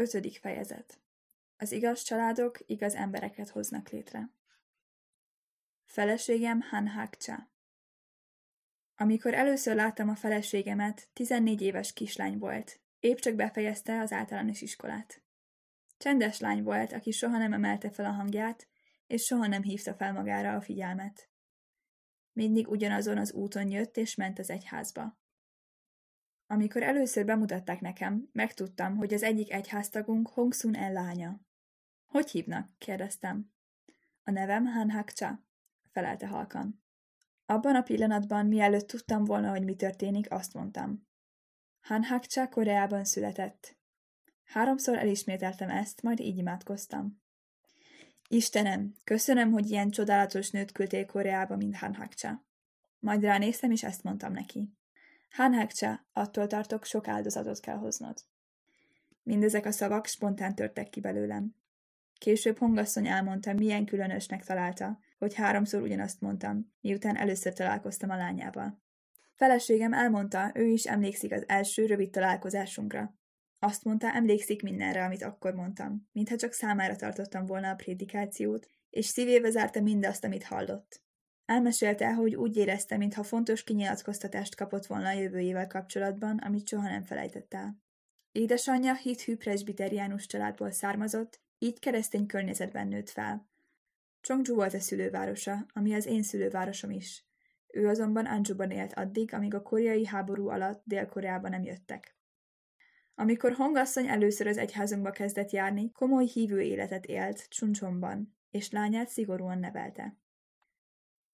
Ötödik fejezet. Az igaz családok igaz embereket hoznak létre. Feleségem Han Hakcha. Amikor először láttam a feleségemet, 14 éves kislány volt. Épp csak befejezte az általános iskolát. Csendes lány volt, aki soha nem emelte fel a hangját, és soha nem hívta fel magára a figyelmet. Mindig ugyanazon az úton jött és ment az egyházba. Amikor először bemutatták nekem, megtudtam, hogy az egyik egyháztagunk Hongsun El lánya. Hogy hívnak? kérdeztem. A nevem Han Hakcha, felelte halkan. Abban a pillanatban, mielőtt tudtam volna, hogy mi történik, azt mondtam. Han Hakcha Koreában született. Háromszor elismételtem ezt, majd így imádkoztam. Istenem, köszönöm, hogy ilyen csodálatos nőt küldtél Koreába, mint Han Hakcha. Majd ránéztem, és ezt mondtam neki. Han Hakcha, attól tartok, sok áldozatot kell hoznod. Mindezek a szavak spontán törtek ki belőlem. Később hongasszony elmondta, milyen különösnek találta, hogy háromszor ugyanazt mondtam, miután először találkoztam a lányával. Feleségem elmondta, ő is emlékszik az első rövid találkozásunkra. Azt mondta, emlékszik mindenre, amit akkor mondtam, mintha csak számára tartottam volna a prédikációt, és szívébe zárta mindazt, amit hallott. Elmesélte, hogy úgy érezte, mintha fontos kinyilatkoztatást kapott volna a jövőjével kapcsolatban, amit soha nem felejtett el. Édesanyja hithű presbiteriánus családból származott, így keresztény környezetben nőtt fel. Chongju volt a szülővárosa, ami az én szülővárosom is. Ő azonban Anjuban élt addig, amíg a koreai háború alatt Dél-Koreába nem jöttek. Amikor Hongasszony először az egyházunkba kezdett járni, komoly hívő életet élt Csuncsomban, és lányát szigorúan nevelte.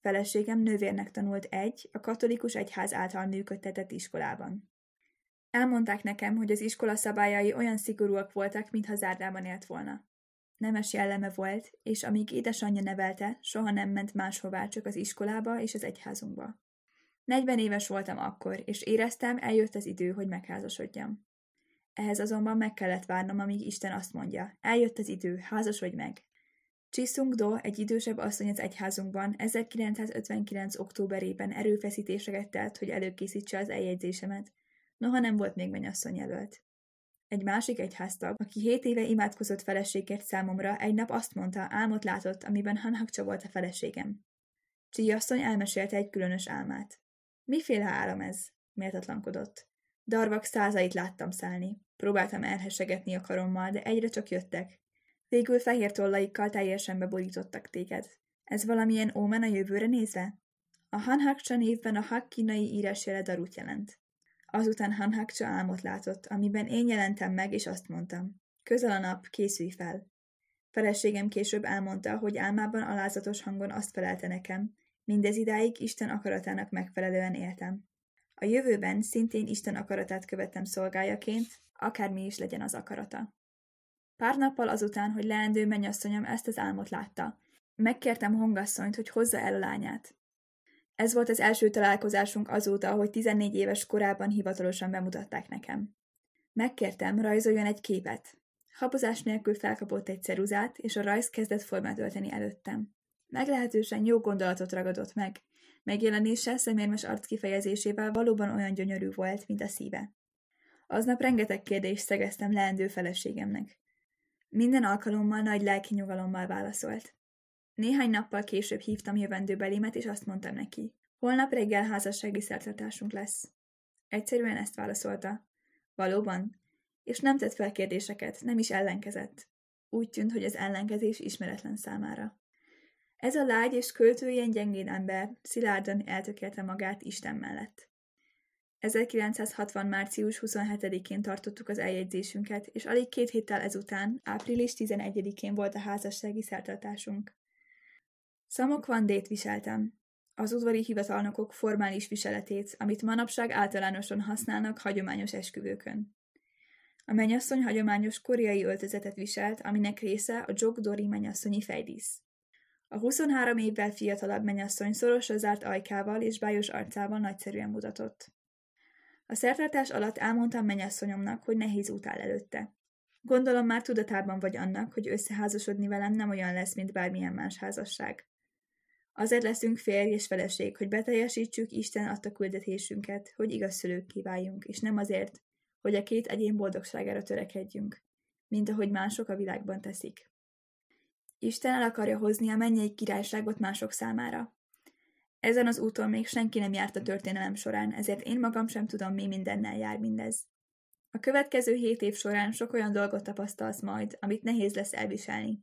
Feleségem nővérnek tanult egy, a katolikus egyház által működtetett iskolában. Elmondták nekem, hogy az iskola szabályai olyan szigorúak voltak, mintha zárdában élt volna. Nemes jelleme volt, és amíg édesanyja nevelte, soha nem ment máshová, csak az iskolába és az egyházunkba. Negyven éves voltam akkor, és éreztem, eljött az idő, hogy megházasodjam. Ehhez azonban meg kellett várnom, amíg Isten azt mondja, eljött az idő, házasodj meg. Chisung Do, egy idősebb asszony az egyházunkban 1959. októberében erőfeszítéseket tett, hogy előkészítse az eljegyzésemet, noha nem volt még mennyasszony jelölt. Egy másik egyháztag, aki hét éve imádkozott feleségért számomra, egy nap azt mondta, álmot látott, amiben Hanhakcsa volt a feleségem. Csi asszony elmesélte egy különös álmát. Miféle álom ez? méltatlankodott. Darvak százait láttam szállni. Próbáltam elhessegetni a karommal, de egyre csak jöttek. Végül fehér tollaikkal teljesen beborítottak téged. Ez valamilyen ómen a jövőre nézve? A Hanhakcsa névben a hak kínai írásjele darut jelent. Azután Hanhakcsa álmot látott, amiben én jelentem meg, és azt mondtam. Közel a nap, készülj fel. Feleségem később elmondta, hogy álmában alázatos hangon azt felelte nekem, mindez idáig Isten akaratának megfelelően éltem. A jövőben szintén Isten akaratát követtem szolgájaként, akármi is legyen az akarata. Pár nappal azután, hogy leendő mennyasszonyom ezt az álmot látta, megkértem hongasszonyt, hogy hozza el a lányát. Ez volt az első találkozásunk azóta, hogy 14 éves korában hivatalosan bemutatták nekem. Megkértem, rajzoljon egy képet. Habozás nélkül felkapott egy ceruzát, és a rajz kezdett formát ölteni előttem. Meglehetősen jó gondolatot ragadott meg. Megjelenése szemérmes arc kifejezésével valóban olyan gyönyörű volt, mint a szíve. Aznap rengeteg kérdést szegeztem leendő feleségemnek. Minden alkalommal nagy lelki nyugalommal válaszolt. Néhány nappal később hívtam jövendőbelimet, és azt mondtam neki. Holnap reggel házassági szertartásunk lesz. Egyszerűen ezt válaszolta. Valóban? És nem tett fel kérdéseket, nem is ellenkezett. Úgy tűnt, hogy az ellenkezés ismeretlen számára. Ez a lágy és költőjen gyengén ember szilárdan eltökélte magát Isten mellett. 1960. március 27-én tartottuk az eljegyzésünket, és alig két héttel ezután, április 11-én volt a házassági szertartásunk. Szamok vandét viseltem. Az udvari hivatalnokok formális viseletét, amit manapság általánosan használnak hagyományos esküvőkön. A mennyasszony hagyományos koreai öltözetet viselt, aminek része a Jogdori mennyasszonyi fejdísz. A 23 évvel fiatalabb mennyasszony szorosra zárt ajkával és bájos arcával nagyszerűen mutatott. A szertartás alatt elmondtam mennyasszonyomnak, hogy nehéz út áll előtte. Gondolom már tudatában vagy annak, hogy összeházasodni velem nem olyan lesz, mint bármilyen más házasság. Azért leszünk férj és feleség, hogy beteljesítsük Isten adta küldetésünket, hogy igaz szülők kíváljunk, és nem azért, hogy a két egyén boldogságára törekedjünk. mint ahogy mások a világban teszik. Isten el akarja hozni a mennyei királyságot mások számára. Ezen az úton még senki nem járt a történelem során, ezért én magam sem tudom, mi mindennel jár mindez. A következő hét év során sok olyan dolgot tapasztalsz majd, amit nehéz lesz elviselni.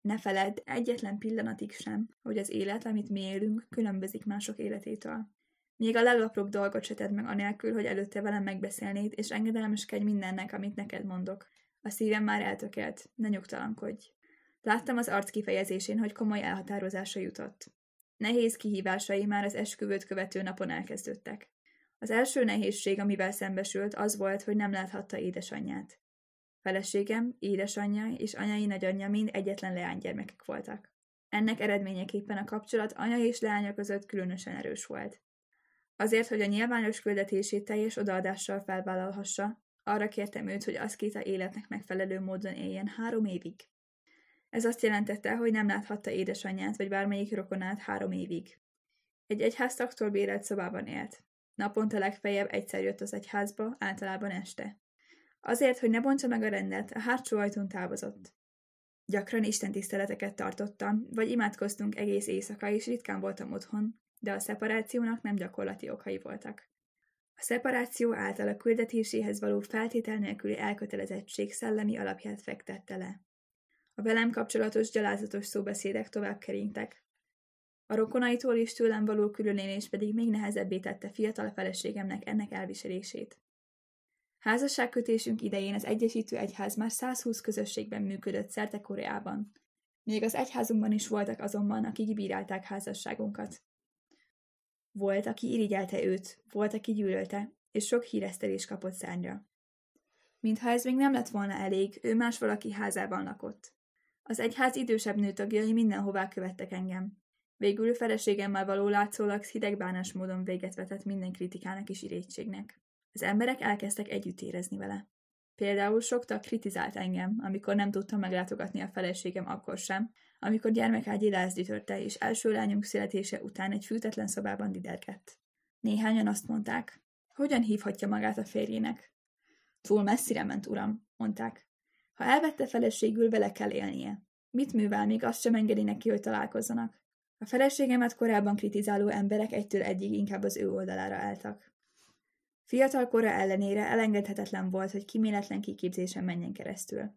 Ne feledd egyetlen pillanatig sem, hogy az élet, amit mi élünk, különbözik mások életétől. Még a legapróbb dolgot se tedd meg anélkül, hogy előtte velem megbeszélnéd, és engedelmeskedj mindennek, amit neked mondok. A szívem már eltökelt, ne nyugtalankodj. Láttam az arc kifejezésén, hogy komoly elhatározásra jutott. Nehéz kihívásai már az esküvőt követő napon elkezdődtek. Az első nehézség, amivel szembesült, az volt, hogy nem láthatta édesanyját. Feleségem, édesanyja és anyai nagyanyja mind egyetlen leánygyermekek voltak. Ennek eredményeképpen a kapcsolat anya és leánya között különösen erős volt. Azért, hogy a nyilvános küldetését teljes odaadással felvállalhassa, arra kértem őt, hogy Aszkéta életnek megfelelő módon éljen három évig. Ez azt jelentette, hogy nem láthatta édesanyját vagy bármelyik rokonát három évig. Egy egyháztaktól bérelt szobában élt. Naponta legfeljebb egyszer jött az egyházba, általában este. Azért, hogy ne bontsa meg a rendet, a hátsó ajtón távozott. Gyakran Isten tiszteleteket tartottam, vagy imádkoztunk egész éjszaka, és ritkán voltam otthon, de a szeparációnak nem gyakorlati okai voltak. A szeparáció által a küldetéséhez való feltétel nélküli elkötelezettség szellemi alapját fektette le. A velem kapcsolatos gyalázatos szóbeszédek tovább keringtek. A rokonaitól is tőlem való különélés pedig még nehezebbé tette fiatal feleségemnek ennek elviselését. Házasságkötésünk idején az Egyesítő Egyház már 120 közösségben működött szerte Koreában. Még az egyházunkban is voltak azonban, akik bírálták házasságunkat. Volt, aki irigyelte őt, volt, aki gyűlölte, és sok híresztelés kapott szárnyra. Mintha ez még nem lett volna elég, ő más valaki házában lakott. Az egyház idősebb nőtagjai mindenhová követtek engem. Végül feleségemmel való látszólag hideg bánás módon véget vetett minden kritikának és irétségnek. Az emberek elkezdtek együtt érezni vele. Például sok tag kritizált engem, amikor nem tudtam meglátogatni a feleségem akkor sem, amikor gyermekágyi lázgyütörte, és első lányunk születése után egy fűtetlen szobában didergett. Néhányan azt mondták, hogyan hívhatja magát a férjének? Túl messzire ment, uram, mondták. Ha elvette feleségül, vele kell élnie. Mit művel, még azt sem engedi neki, hogy találkozzanak? A feleségemet korábban kritizáló emberek egytől egyig inkább az ő oldalára álltak. Fiatal kora ellenére elengedhetetlen volt, hogy kiméletlen kiképzésen menjen keresztül.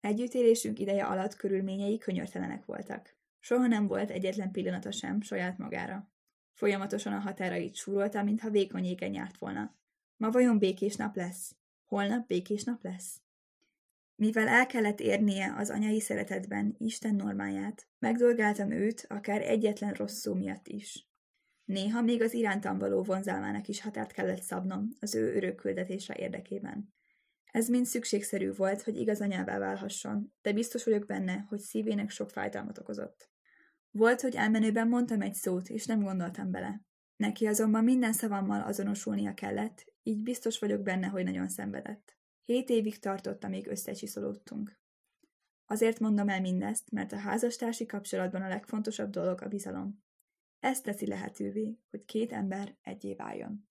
Együttélésünk ideje alatt körülményei könyörtelenek voltak. Soha nem volt egyetlen pillanata sem saját magára. Folyamatosan a határait súrolta, mintha vékony éken járt volna. Ma vajon békés nap lesz? Holnap békés nap lesz? Mivel el kellett érnie az anyai szeretetben Isten normáját, megdolgáltam őt, akár egyetlen rossz szó miatt is. Néha még az irántam való vonzalmának is határt kellett szabnom az ő örökküldetése érdekében. Ez mind szükségszerű volt, hogy igaz anyává válhasson, de biztos vagyok benne, hogy szívének sok fájdalmat okozott. Volt, hogy elmenőben mondtam egy szót, és nem gondoltam bele. Neki azonban minden szavammal azonosulnia kellett, így biztos vagyok benne, hogy nagyon szenvedett. Hét évig tartott, amíg összecsiszolódtunk. Azért mondom el mindezt, mert a házastársi kapcsolatban a legfontosabb dolog a bizalom. Ez teszi lehetővé, hogy két ember egyé váljon.